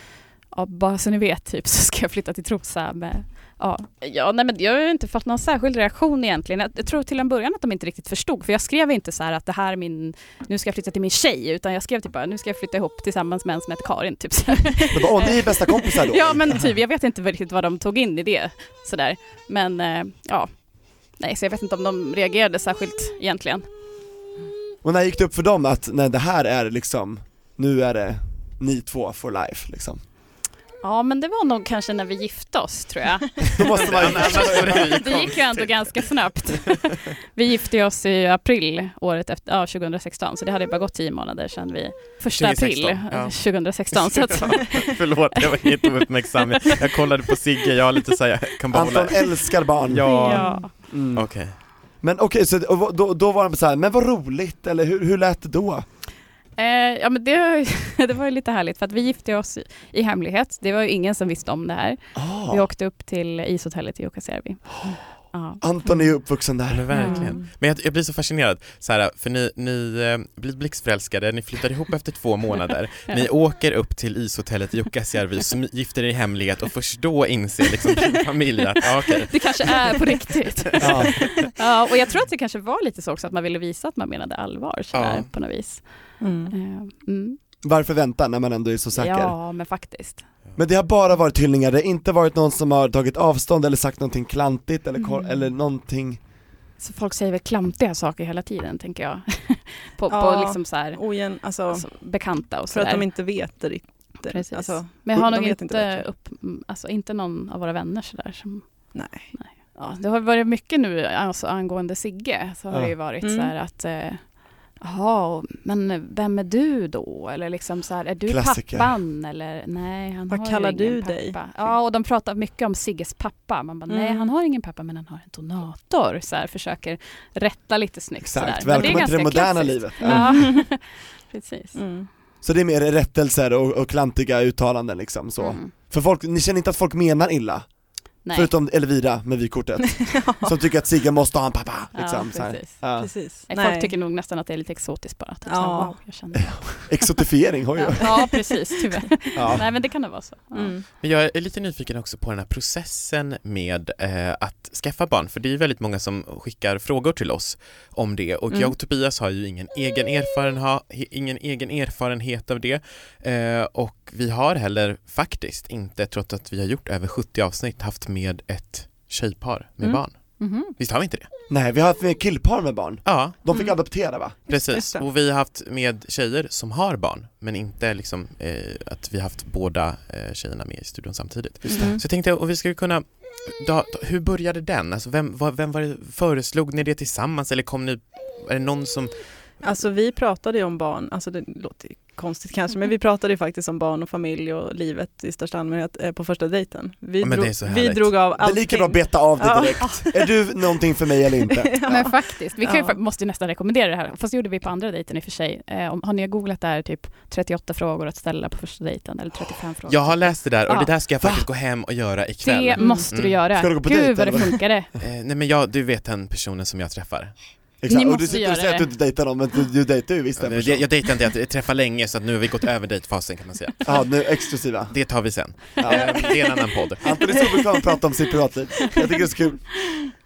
ja, bara så ni vet typ så ska jag flytta till Trosa med Ja, ja nej, men jag har inte fått någon särskild reaktion egentligen. Jag, jag tror till en början att de inte riktigt förstod för jag skrev inte så här att det här är min, nu ska jag flytta till min tjej utan jag skrev typ bara nu ska jag flytta ihop tillsammans med en som heter Karin. Typ. så. De bara, Åh, ni är bästa kompisar då? Ja men typ, jag vet inte riktigt vad de tog in i det. Sådär. Men eh, ja, nej så jag vet inte om de reagerade särskilt egentligen. Och när gick det upp för dem att nej, det här är liksom, nu är det ni två for life liksom? Ja men det var nog kanske när vi gifte oss tror jag. Då måste man ju Det gick ju ändå ganska snabbt. Vi gifte oss i april året efter, ja 2016 så det hade bara gått tio månader sedan vi, första 2016, april ja. eh, 2016. Så att, Förlåt, jag var helt ouppmärksam. Jag, jag kollade på Sigge, jag har lite såhär, jag kan bara Anton hålla... älskar barn. Ja, ja. Mm. okej. Men okej, så och då, då var de så här, men vad roligt, eller hur, hur lät det då? Eh, ja men det, det var ju lite härligt för att vi gifte oss i, i hemlighet. Det var ju ingen som visste om det här. Vi Ah, åkte upp till ishotellet i Jukkasjärvi. Ja. Anton är ju uppvuxen där. Men verkligen. Mm. Men jag, jag blir så fascinerad, så här, för ni, ni eh, blir blixtförälskade, ni flyttar ihop efter två månader, ni åker upp till ishotellet i Jukkasjärvi, gifter er i hemlighet och först då inser liksom din familj att, ja okej, Det kanske är på riktigt. Ja. Ja, och jag tror att det kanske var lite så också att man ville visa att man menade allvar sådär, Ja. på något vis. Mm. Eh, Mm. Varför vänta när man ändå är så säker? Ja, men faktiskt. Men det har bara varit hyllningar, det har inte varit någon som har tagit avstånd eller sagt någonting klantigt eller, Mm. eller någonting Så folk säger väl klantiga saker hela tiden, tänker jag. på, Ja. på liksom så här, Ogen, alltså, alltså, bekanta och för att sådär. de inte vet det riktigt. Precis. Alltså, Men jag har nog inte, inte upp, alltså inte någon av våra vänner sådär som nej. Ja, det har varit mycket nu alltså, angående Sigge. Så har Ja. det ju varit Mm. så här att eh, Jaha, men vem är du då? Eller liksom så här, är du Klassiker. pappan? Eller nej, han Vad har kallar ingen du pappa. dig? Ja, och de pratar mycket om Sigges pappa. Man bara, nej Mm. han har ingen pappa men han har en donator. Så här, försöker rätta lite snyggt sådär. Exakt, Men det är välkommen till det ganska moderna klassiskt. livet. Ja, precis. Mm. Så det är mer rättelser och, och klantiga uttalanden liksom så. Mm. För folk, ni känner inte att folk menar illa? Nej. Förutom Elvira med vykortet, som tycker att Sigge måste ha en pappa Ja, liksom, så här. precis. Ja. Precis. Nej, Folk tycker nog nästan att det är lite exotiskt bara. Typ Ja. så här, wow, jag känner Exotifiering har ju ja. ja, precis, tyvärr. Ja. Nej, men det kan det vara så. Ja. Mm. Men jag är lite nyfiken också på den här processen med eh, att skaffa barn, för det är ju väldigt många som skickar frågor till oss om det och Mm. jag och Tobias har ju ingen egen, erfarenha, he- ingen egen erfarenhet av det eh, och vi har heller faktiskt inte, trots att vi har gjort över 70 avsnitt, haft med ett tjejpar med Mm. barn. Mhm. Visst har vi inte det? Nej, vi har haft med killpar med barn, Ja, de fick Mm. adoptera va? precis. Och vi har haft med tjejer som har barn, men inte liksom eh, att vi har haft båda eh, tjejerna med i studion samtidigt. Mm. Så jag tänkte, och vi skulle kunna, då, då, hur började den? Alltså vem, var, vem var det, föreslog ni det tillsammans eller kom ni, är det någon som, Alltså vi pratade ju om barn, alltså det låter konstigt kanske, men vi pratade ju faktiskt om barn och familj och livet i största allmänhet eh, på första dejten. Vi, Ja, men det drog, är så vi drog av Det är allting. lika bra att beta av det Ja. direkt. Är du någonting för mig eller inte? Ja. Men faktiskt, vi kan ju, Ja. måste ju nästan rekommendera det här. Fast det gjorde vi på andra dejten i och för sig. Eh, om, har ni googlat där typ 38 frågor att ställa på första dejten eller 35 frågor? jag har läst det där och Ja. det där ska jag faktiskt gå hem och göra ikväll. Det måste du Mm. göra. Ska du gå på Gud dejt, vad det funkade. Eh, nej men jag, du vet den personen som jag träffar. Exakt. Ni och du måste sitter och säger att du inte dejtar någon, men du, du dejtar ju visst en Jag, person. jag dejtar inte, jag träffar länge så att nu har vi gått över dejtfasen kan man säga. Ja, nu exklusiva. Det tar vi sen. Ja. Eh, Det är en annan podd. Anton är så obekväm att prata om sitt privatliv. Jag tycker det är så kul.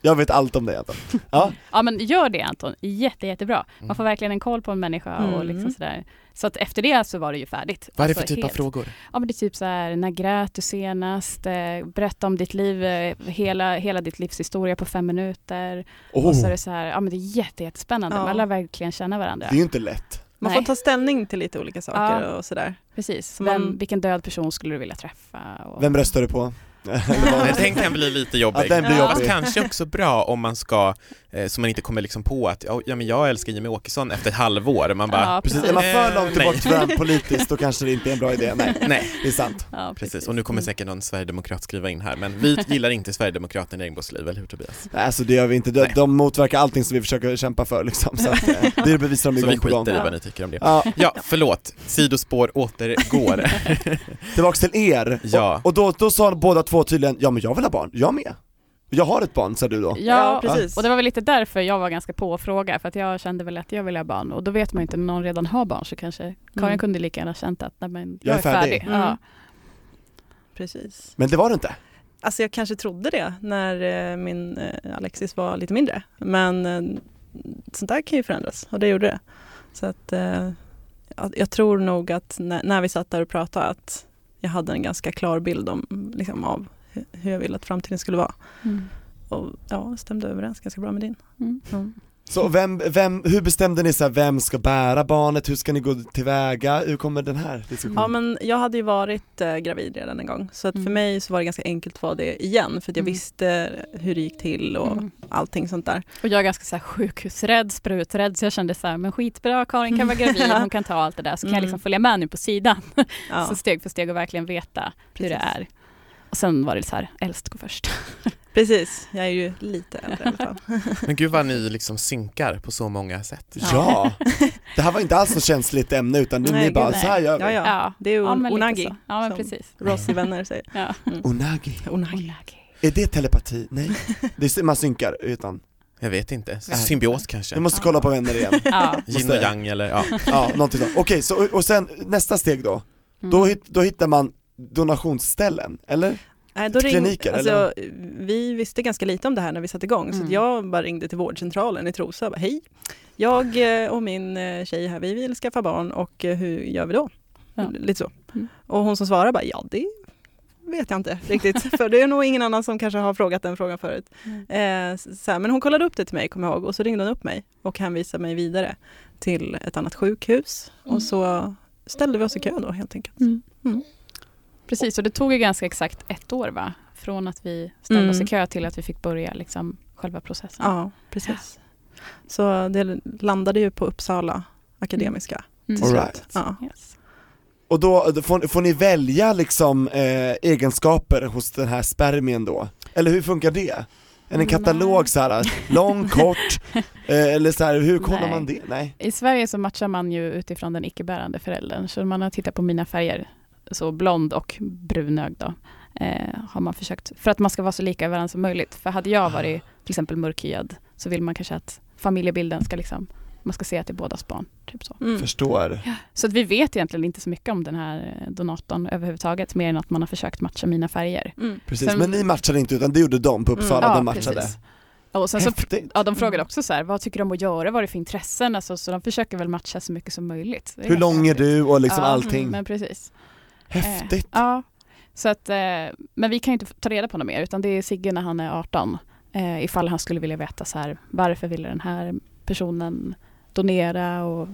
Jag vet allt om dig Anton. Ja, Ja men gör det Anton, Jätte, jättebra. Man Mm. får verkligen en koll på en människa och Mm. liksom sådär. Så att efter det så var det ju färdigt. Vad är det för Alltså, typ av helt. frågor? Ja men det är typ så här, när grät du senast? Eh, berätta om ditt liv, eh, hela, hela ditt livs historia på fem minuter. oh, Och så är det så här, ja men det är jätte, jättespännande. Ja. Man lär verkligen känna varandra. det är ju inte lätt. Man Nej. får ta ställning till lite olika saker Ja. och sådär. Precis. Så Vem, man- vilken död person skulle du vilja träffa? Och... Vem röstar du på? Den kan bli lite jobbig. Ja, den blir Fast jobbig. kanske också bra om man ska, så man inte kommer liksom på att ja, ja men jag älskar Jimmie Åkesson efter ett halvår. Man bara, Ja, Precis, precis. är man för långt Eh, till varandra politiskt då kanske det inte är en bra idé. Nej, nej. det är sant. Ja, Precis, och nu kommer säkert någon sverigedemokrat skriva in här, men vi gillar inte Sverigedemokraterna i Regnbågsliv, eller hur Tobias? Nej, alltså det gör vi inte. De, Nej. de motverkar allting som vi försöker kämpa för liksom. Så att, eh, det bevisar de Så vi gång på gång. skiter i Ja. vad ni tycker om det. Ja, Ja, förlåt, sidospår återgår. tillbaks till er. Ja. Och, och då, då sa båda två tydligen, ja men jag vill ha barn, jag med. Jag har ett barn, sa du då. Ja, Ja, precis. och det var väl lite därför jag var ganska på att fråga, för att jag kände väl att jag ville ha barn. Och då vet man ju inte, om någon redan har barn så kanske Karin Mm. kunde lika gärna känt att nej, men, Jag jag, är är färdig. färdig. Mm. Ja. Precis. Men det var det inte. Alltså jag kanske trodde det när eh, min eh, Alexis var lite mindre. Men eh, sånt där kan ju förändras och det gjorde det. Så att eh, jag, tror nog att när, när vi satt där och pratade att jag hade en ganska klar bild om, liksom, av hur jag ville att framtiden skulle vara. Mm. Och ja, stämde överens ganska bra med din. Mm. Mm. Så vem, vem, hur bestämde ni så här, vem ska bära barnet, hur ska ni gå tillväga, hur kommer den här diskussionen? Ja men jag hade ju varit eh, gravid redan en gång så att för Mm. mig så var det ganska enkelt att vara det igen för att jag Mm. visste hur det gick till och Mm. allting sånt där. Och jag är ganska så här sjukhusrädd, spruträdd, så jag kände så här, men skitbra, Karin kan vara gravid, hon kan ta allt det där, så kan jag Mm. liksom följa med nu på sidan. Ja, Så steg för steg och verkligen veta hur det Precis. är. Och sen var det så här, äldst går först. precis, jag är ju lite äldre i alla fall. Men gud vad ni liksom synkar på så många sätt. Ja! Det här var inte alls något känsligt ämne utan Nej, ni bara, gud, så här gör vi. Ja, ja. Det är ju Ja, onagi, så. Ja, men som precis. Ross i Vänner säger. Ja. Onagi. Onagi. Är det telepati? Nej. Det är, man synkar utan, Jag vet inte, symbios kanske? vi måste kolla på vänner igen. Ja. Yin och yang eller ja. Ja, någonting sånt. Okej, så, och sen nästa steg då? Mm. Då, då hittar man donationsställen, eller? Nej, då ring, Kliniker, alltså, eller? Vi visste ganska lite om det här när vi satte igång så Mm. att jag bara ringde till vårdcentralen i Trosa och bara, hej, jag eh, och min eh, tjej här, vi vill skaffa barn och eh, hur gör vi då? Ja. Lite så. Mm. Och hon som svarade bara, ja det vet jag inte riktigt, för det är nog ingen annan som kanske har frågat den frågan förut. Eh, så här, men hon kollade upp det till mig, kommer jag ihåg, och så ringde hon upp mig och hänvisade mig vidare till ett annat sjukhus. Mm. Och så ställde vi oss i kö då helt enkelt. Mm. Mm. Precis, och det tog ju ganska exakt ett år va? Från att vi ställde Mm. oss i kö till att vi fick börja liksom, själva processen. Ja, precis. Så det landade ju på Uppsala Akademiska. Mm. till slut. All right. Ja. Yes. Och då, då får, får ni välja liksom eh, egenskaper hos den här spermien då? Eller hur funkar det? Är det en katalog så här, lång, kort, eh, eller så här, hur kollar Nej. man det? Nej. I Sverige så matchar man ju utifrån den icke-bärande föräldern. Så man har tittat på mina färger, så blond och brunögd då, eh, har man försökt. För att man ska vara så lika varandra som möjligt. För hade jag varit till exempel mörkhyad så vill man kanske att familjebilden ska liksom, man ska se att det är bådas barn. Typ så. Mm. Förstår. Så att vi vet egentligen inte så mycket om den här eh, donatorn överhuvudtaget, mer än att man har försökt matcha mina färger. Mm. Precis, Sen- men ni matchade inte utan det gjorde de på Uppsala, Ja, de matchade. precis. Och sen så, ja, de frågade också så här, vad tycker om att göra, vad är det för intressen? Alltså, så de försöker väl matcha så mycket som möjligt. Hur lång är du och liksom ja, allting. Men precis. Häftigt. Eh, ja, så att, eh, men vi kan ju inte ta reda på något mer, utan det är Sigge när han är 18. Eh, ifall han skulle vilja veta så här, varför ville den här personen donera och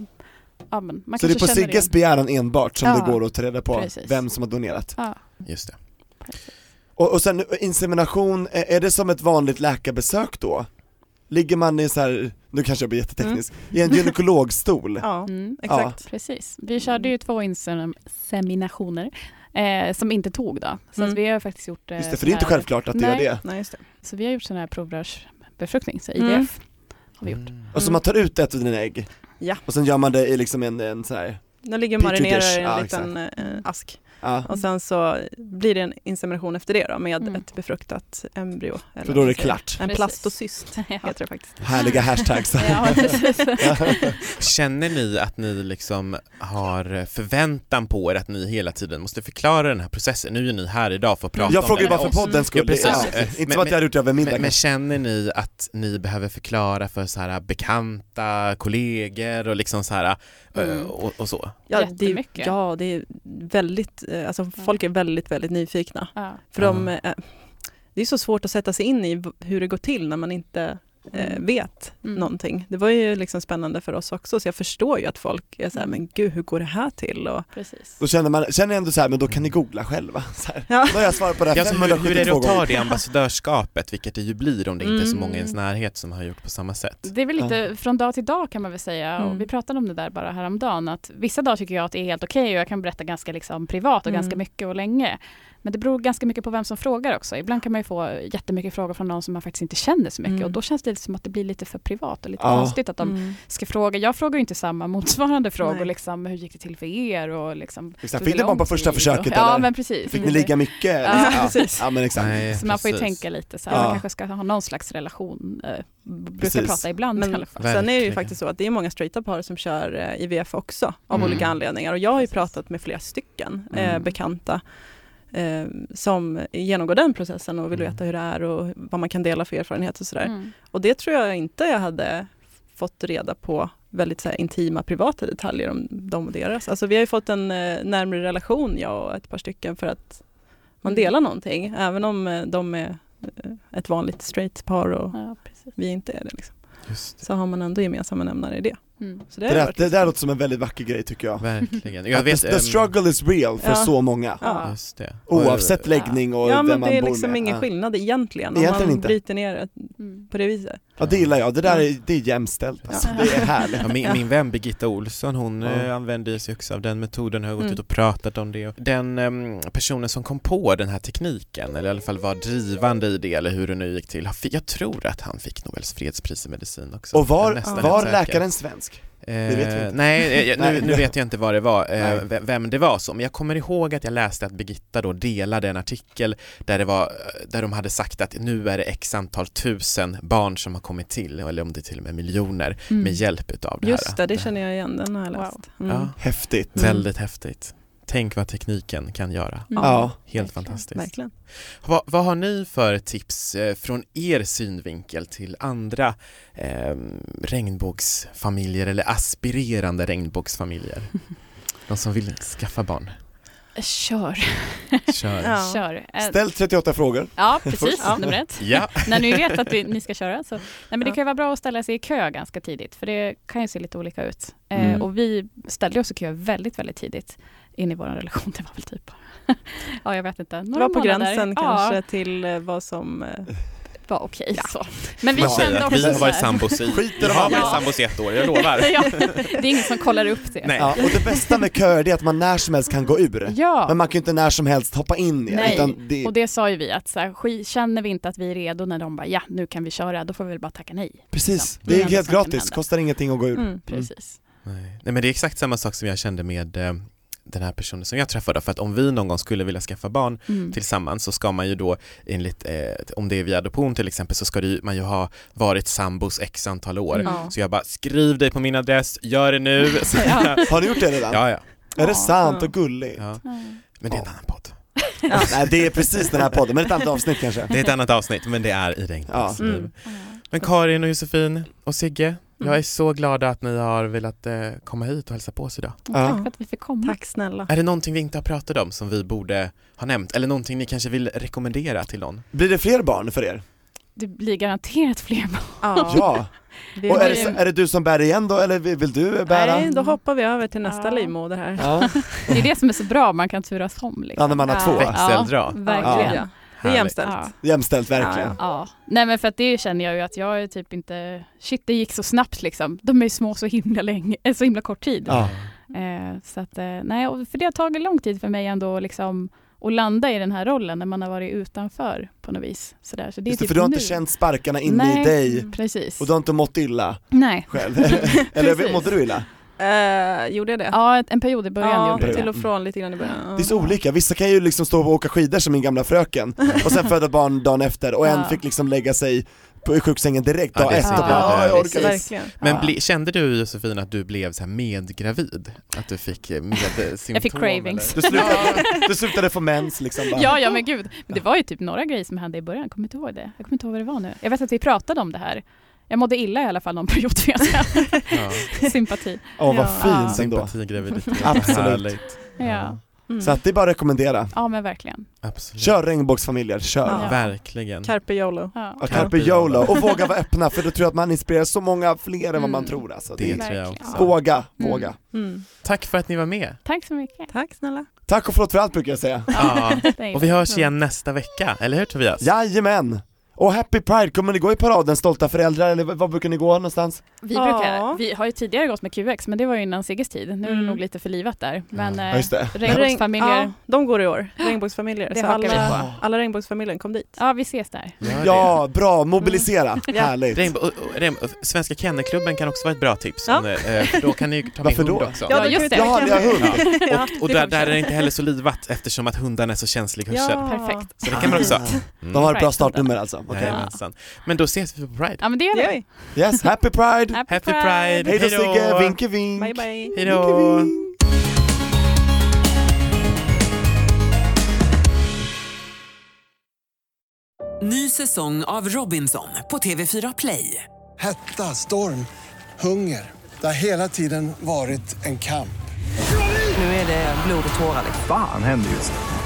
ja, men man så det är på Sigges igen. begäran enbart som Ja, det går att ta reda på precis. vem som har donerat? Ja, Just det. Och, och sen insemination, är, är det som ett vanligt läkarbesök då? Ligger man i så här, nu kanske jag blir jätteteknisk, i en gynekologstol? Ja, mm, exakt. precis. Vi körde ju två inseminationer eh, som inte tog då. Så Mm. vi har faktiskt gjort eh, Just det, för det är inte självklart att det Nej. gör det. Nej, just det. Så vi har gjort sån här provrörsbefruktning, så IVF Mm. har vi gjort. Och så man tar ut ett av dina ägg, Ja. och sen gör man det i liksom en, en så här. Den ligger marinerad dish, i en ja, liten eh, ask. Ja. Och sen så blir det en insemination efter det då med Mm. ett befruktat embryo. eller För då är det klart. En plastocyst Ja. heter det faktiskt. Härliga hashtags. Ja. Känner ni att ni liksom har förväntan på er att ni hela tiden måste förklara den här processen? Nu är ni här idag för att prata Jag om frågar ju bara för poddens skull, Ja, precis. ja. Eh, inte men- som att jag hade gjort det över middag Men, känner ni att ni behöver förklara för så här bekanta, kollegor och liksom så här Mm. och, och så? Ja, det är, ja, det är väldigt, eh, alltså folk är väldigt, väldigt nyfikna. Ja. För de, eh, det är så svårt att sätta sig in i hur det går till när man inte eh, Mm. vet Mm. någonting. Det var ju liksom spännande för oss också, så jag förstår ju att folk är så här, Mm. men gud hur går det här till? Och, Precis. Då känner man, känner jag ändå så här, men då kan ni googla själva. Så här. Ja. Då har jag svarat på det här Ja, så hur, är det 572 att ta det ambassadörskapet, vilket det ju blir om det inte är så många i ens Mm. närhet som har gjort på samma sätt? Det är väl lite från dag till dag kan man väl säga. Mm. Och vi pratade om det där bara häromdagen. Att vissa dagar tycker jag att det är helt okej och jag kan berätta ganska liksom privat och Mm. ganska mycket och länge. Men det beror ganska mycket på vem som frågar också. Ibland kan man ju få jättemycket frågor från någon som man faktiskt inte känner så mycket Mm. och då känns det som att det blir lite för privat och lite Ja. konstigt att de Mm. ska fråga. Jag frågar ju inte samma motsvarande frågor, Nej. liksom, hur gick det till för er och liksom, Exakt. tog Fick det ni barn på första försöket och, Ja eller? men precis. Fick ni ligga mycket? Ja, ja. precis. ja men exakt. Nej, Så man får ju precis. tänka lite så här, Ja. man kanske ska ha någon slags relation, eh, brukar Precis. prata ibland i Men alla fall. sen är det ju faktiskt så att det är många straighta par som kör eh, IVF också av Mm. olika anledningar och jag har ju pratat med flera stycken eh, Mm. bekanta eh, som genomgår den processen och vill Mm. veta hur det är och vad man kan dela för erfarenhet och sådär. Mm. Och det tror jag inte jag hade fått reda på väldigt så här, intima privata detaljer om dem och deras. Alltså vi har ju fått en eh, närmare relation jag och ett par stycken för att man Mm. delar någonting även om eh, de är eh, ett vanligt straight par och Ja, vi inte är det. Liksom. Det. Så har man ändå gemensamma nämnare i det. Mm. Så det, Det, där, det där låter som en väldigt vacker grej tycker jag. Verkligen. Jag vet, the, the ehm, struggle is real för Ja. så många. Ja. Just det. Oavsett läggning och Ja vem men man det är bor liksom med. ingen ja. skillnad egentligen om Egentligen man inte. bryter ner det Mm. på det viset. Ja det gillar jag, det där är, det är jämställt alltså. Ja. Det är härligt. Ja, min, min vän Birgitta Olsson hon Ja. eh, använder sig också av den metoden, har gått Mm. ut och pratat om det. Den em, personen som kom på den här tekniken, eller i alla fall var drivande i det, eller hur det nu gick till, jag tror att han fick Nobels fredspris i medicin också. Och var, var läkaren svensk? Eh, nej, eh, nu, Nej. nu vet jag inte vad det var, eh, ve- vem det var men jag kommer ihåg att jag läste att Birgitta då delade en artikel där det var, eh, där de hade sagt att nu är det x antal tusen barn som har kommit till, eller om det är till och med miljoner, Mm. med hjälp utav det Just här. det, det känner jag igen, den har jag Wow. läst. Mm. Ja, Häftigt. väldigt häftigt. Tänk vad tekniken kan göra. Mm. Ja. Helt fantastiskt. Verkligen. Vad, vad har ni för tips eh, från er synvinkel till andra eh, regnbågsfamiljer eller aspirerande regnbågsfamiljer? De som vill skaffa barn. Kör. Kör. Ja. Kör. Eh, Ställ 38 frågor. Ja, precis. Ja. Nummer ett. Ja. När ni vet att ni ska köra. Så. Nej, men det kan ju vara bra att ställa sig i kö ganska tidigt, för det kan ju se lite olika ut. Eh, Mm. Och vi ställde oss i kö väldigt, väldigt tidigt in i vår relation. Det var väl typ, ja jag vet inte, Det några var på månader. gränsen ja, kanske till eh, vad som... eh, var okej så. Men vi kände också vi har varit sambos i, Skit i vi de har varit sambos i ett år, jag lovar. ja, det är ingen som kollar upp det. Nej. Ja, och det bästa med köer är att man när som helst kan gå ur. Ja. Men man kan ju inte när som helst hoppa in i det, Nej, utan det, och det sa ju vi att så här, känner vi inte att vi är redo när de bara ja, nu kan vi köra, då får vi väl bara tacka nej. precis, Det det är det helt gratis, kostar ingenting att gå ur. Mm. Precis. Nej. Nej men det är exakt samma sak som jag kände med eh, den här personen som jag träffade för att om vi någon gång skulle vilja skaffa barn Mm. tillsammans så ska man ju då enligt, eh, om det är via adoption till exempel så ska det ju, man ju ha varit sambos x antal år. Mm. Så jag bara, skriv dig på min adress, gör det nu. Så, Ja. Har ni gjort det redan? ja, ja. Är det sant och gulligt? ja. Men det är en annan podd. Nej det är precis den här podden, men ett annat avsnitt kanske. Det är ett annat avsnitt men det är i Regnbågs Ja. liv. Mm. Men Karin och Josefin och Sigge, jag är så glad att ni har velat eh, komma hit och hälsa på oss idag. Ja. Tack för att vi fick komma. Tack snälla. Är det någonting vi inte har pratat om som vi borde ha nämnt eller någonting ni kanske vill rekommendera till någon? Blir det fler barn för er? Det blir garanterat fler barn. Ja. Ja, och är det, är det du som bär igen då eller vill du bära? Nej, då hoppar vi över till nästa Ja. livmoder här. Ja, Det är det som är så bra, man kan turas om. Liksom. ja när man har två. Växeldra. Ja, verkligen. Det är jämställt. Ja. Jämställt verkligen. Ja, Ja, nej men för att det känner jag ju att jag är typ inte, shit det gick så snabbt liksom. De är små så himla länge, eh, så himla kort tid. Ja. Eh, så att, eh, nej, och för det har tagit lång tid för mig ändå liksom att landa i den här rollen när man har varit utanför på något vis. Sådär. Så det är Just typ för du har inte nu. känt sparkarna inne Nej. i dig Precis. och du har inte mått illa Nej. själv. eller mådde du illa? Eh, gjorde jag det? Ja, en period i början ja, gjorde det. till och från lite grann i början. Det är så olika, vissa kan ju liksom stå och åka skidor som min gamla fröken och sen föda barn dagen efter och en Ja. fick liksom lägga sig på sjuksängen direkt Ja, dag det är ett och bara. "Ja, jag Ja, orkar inte. Men Ja. bli, kände du Josefin att du blev så här medgravid? Att du fick eh, medsymptom? Jag fick cravings. Du slutade, du slutade få mens liksom bara. Ja, ja men gud. Men det var ju typ några grejer som hände i början, jag kommer inte ihåg det. Jag kommer inte ihåg vad det var nu. Jag vet att vi pratade om det här. Jag mådde illa i alla fall någon period för jag. Ja. Sympati. Åh vad Ja. fint ändå. Sympatigraviditet. Härligt. Ja. Mm. Så att det är bara att rekommendera. ja, men verkligen. Absolut. Kör regnbågsfamiljer, kör. Ja. Verkligen. Carpe YOLO. Ja. Ja, Carpe YOLO, och våga vara öppna för då tror jag att man inspirerar så många fler än vad man Mm. tror alltså. Det det, tror jag Verkligen. också. Våga, Mm. våga. Mm. Tack för att ni var med. Tack så mycket. Tack snälla. Tack och förlåt för allt brukar jag säga. Ja. Och vi hörs igen nästa vecka, eller hur Tobias? Jajamän! Och Happy Pride, kommer ni gå i paraden Stolta föräldrar eller var brukar ni gå någonstans? Vi, Ja. brukar, vi har ju tidigare gått med QX, men det var ju innan Sigges tid. Nu är det Mm. nog lite för livat där. Men Ja, eh, regnbågsfamiljer, Ja, de går i år. Regnbågsfamiljer. Det Så hakar vi alla, på. alla regnbågsfamiljen kom dit. ja vi ses där. Ja, bra, mobilisera, Ja. härligt. Regnbå- och- och- Svenska Kennelklubben kan också vara ett bra tips, Ja. om, eh, för då kan ni ta med Varför hund då? också. Ja, då just det. Jaha, ni har hund? Ja, och och det där, där är det inte heller så livat eftersom att hundarna är så känslig hörsel. Ja. Perfekt. Så det kan man också. De har ett bra startnummer alltså. Okej. Jajamensan. Men då ses vi på Pride. Ja men det gör vi. Yes, happy Pride! Happy Pride! Hej då. Sigge, vinke vink! Bye bye. Hejdå! Ny säsong av Robinson på TV4 Play. Hetta, storm, hunger. Det har hela tiden varit en kamp. Nu är det blod och tårar. Fan händer just nu.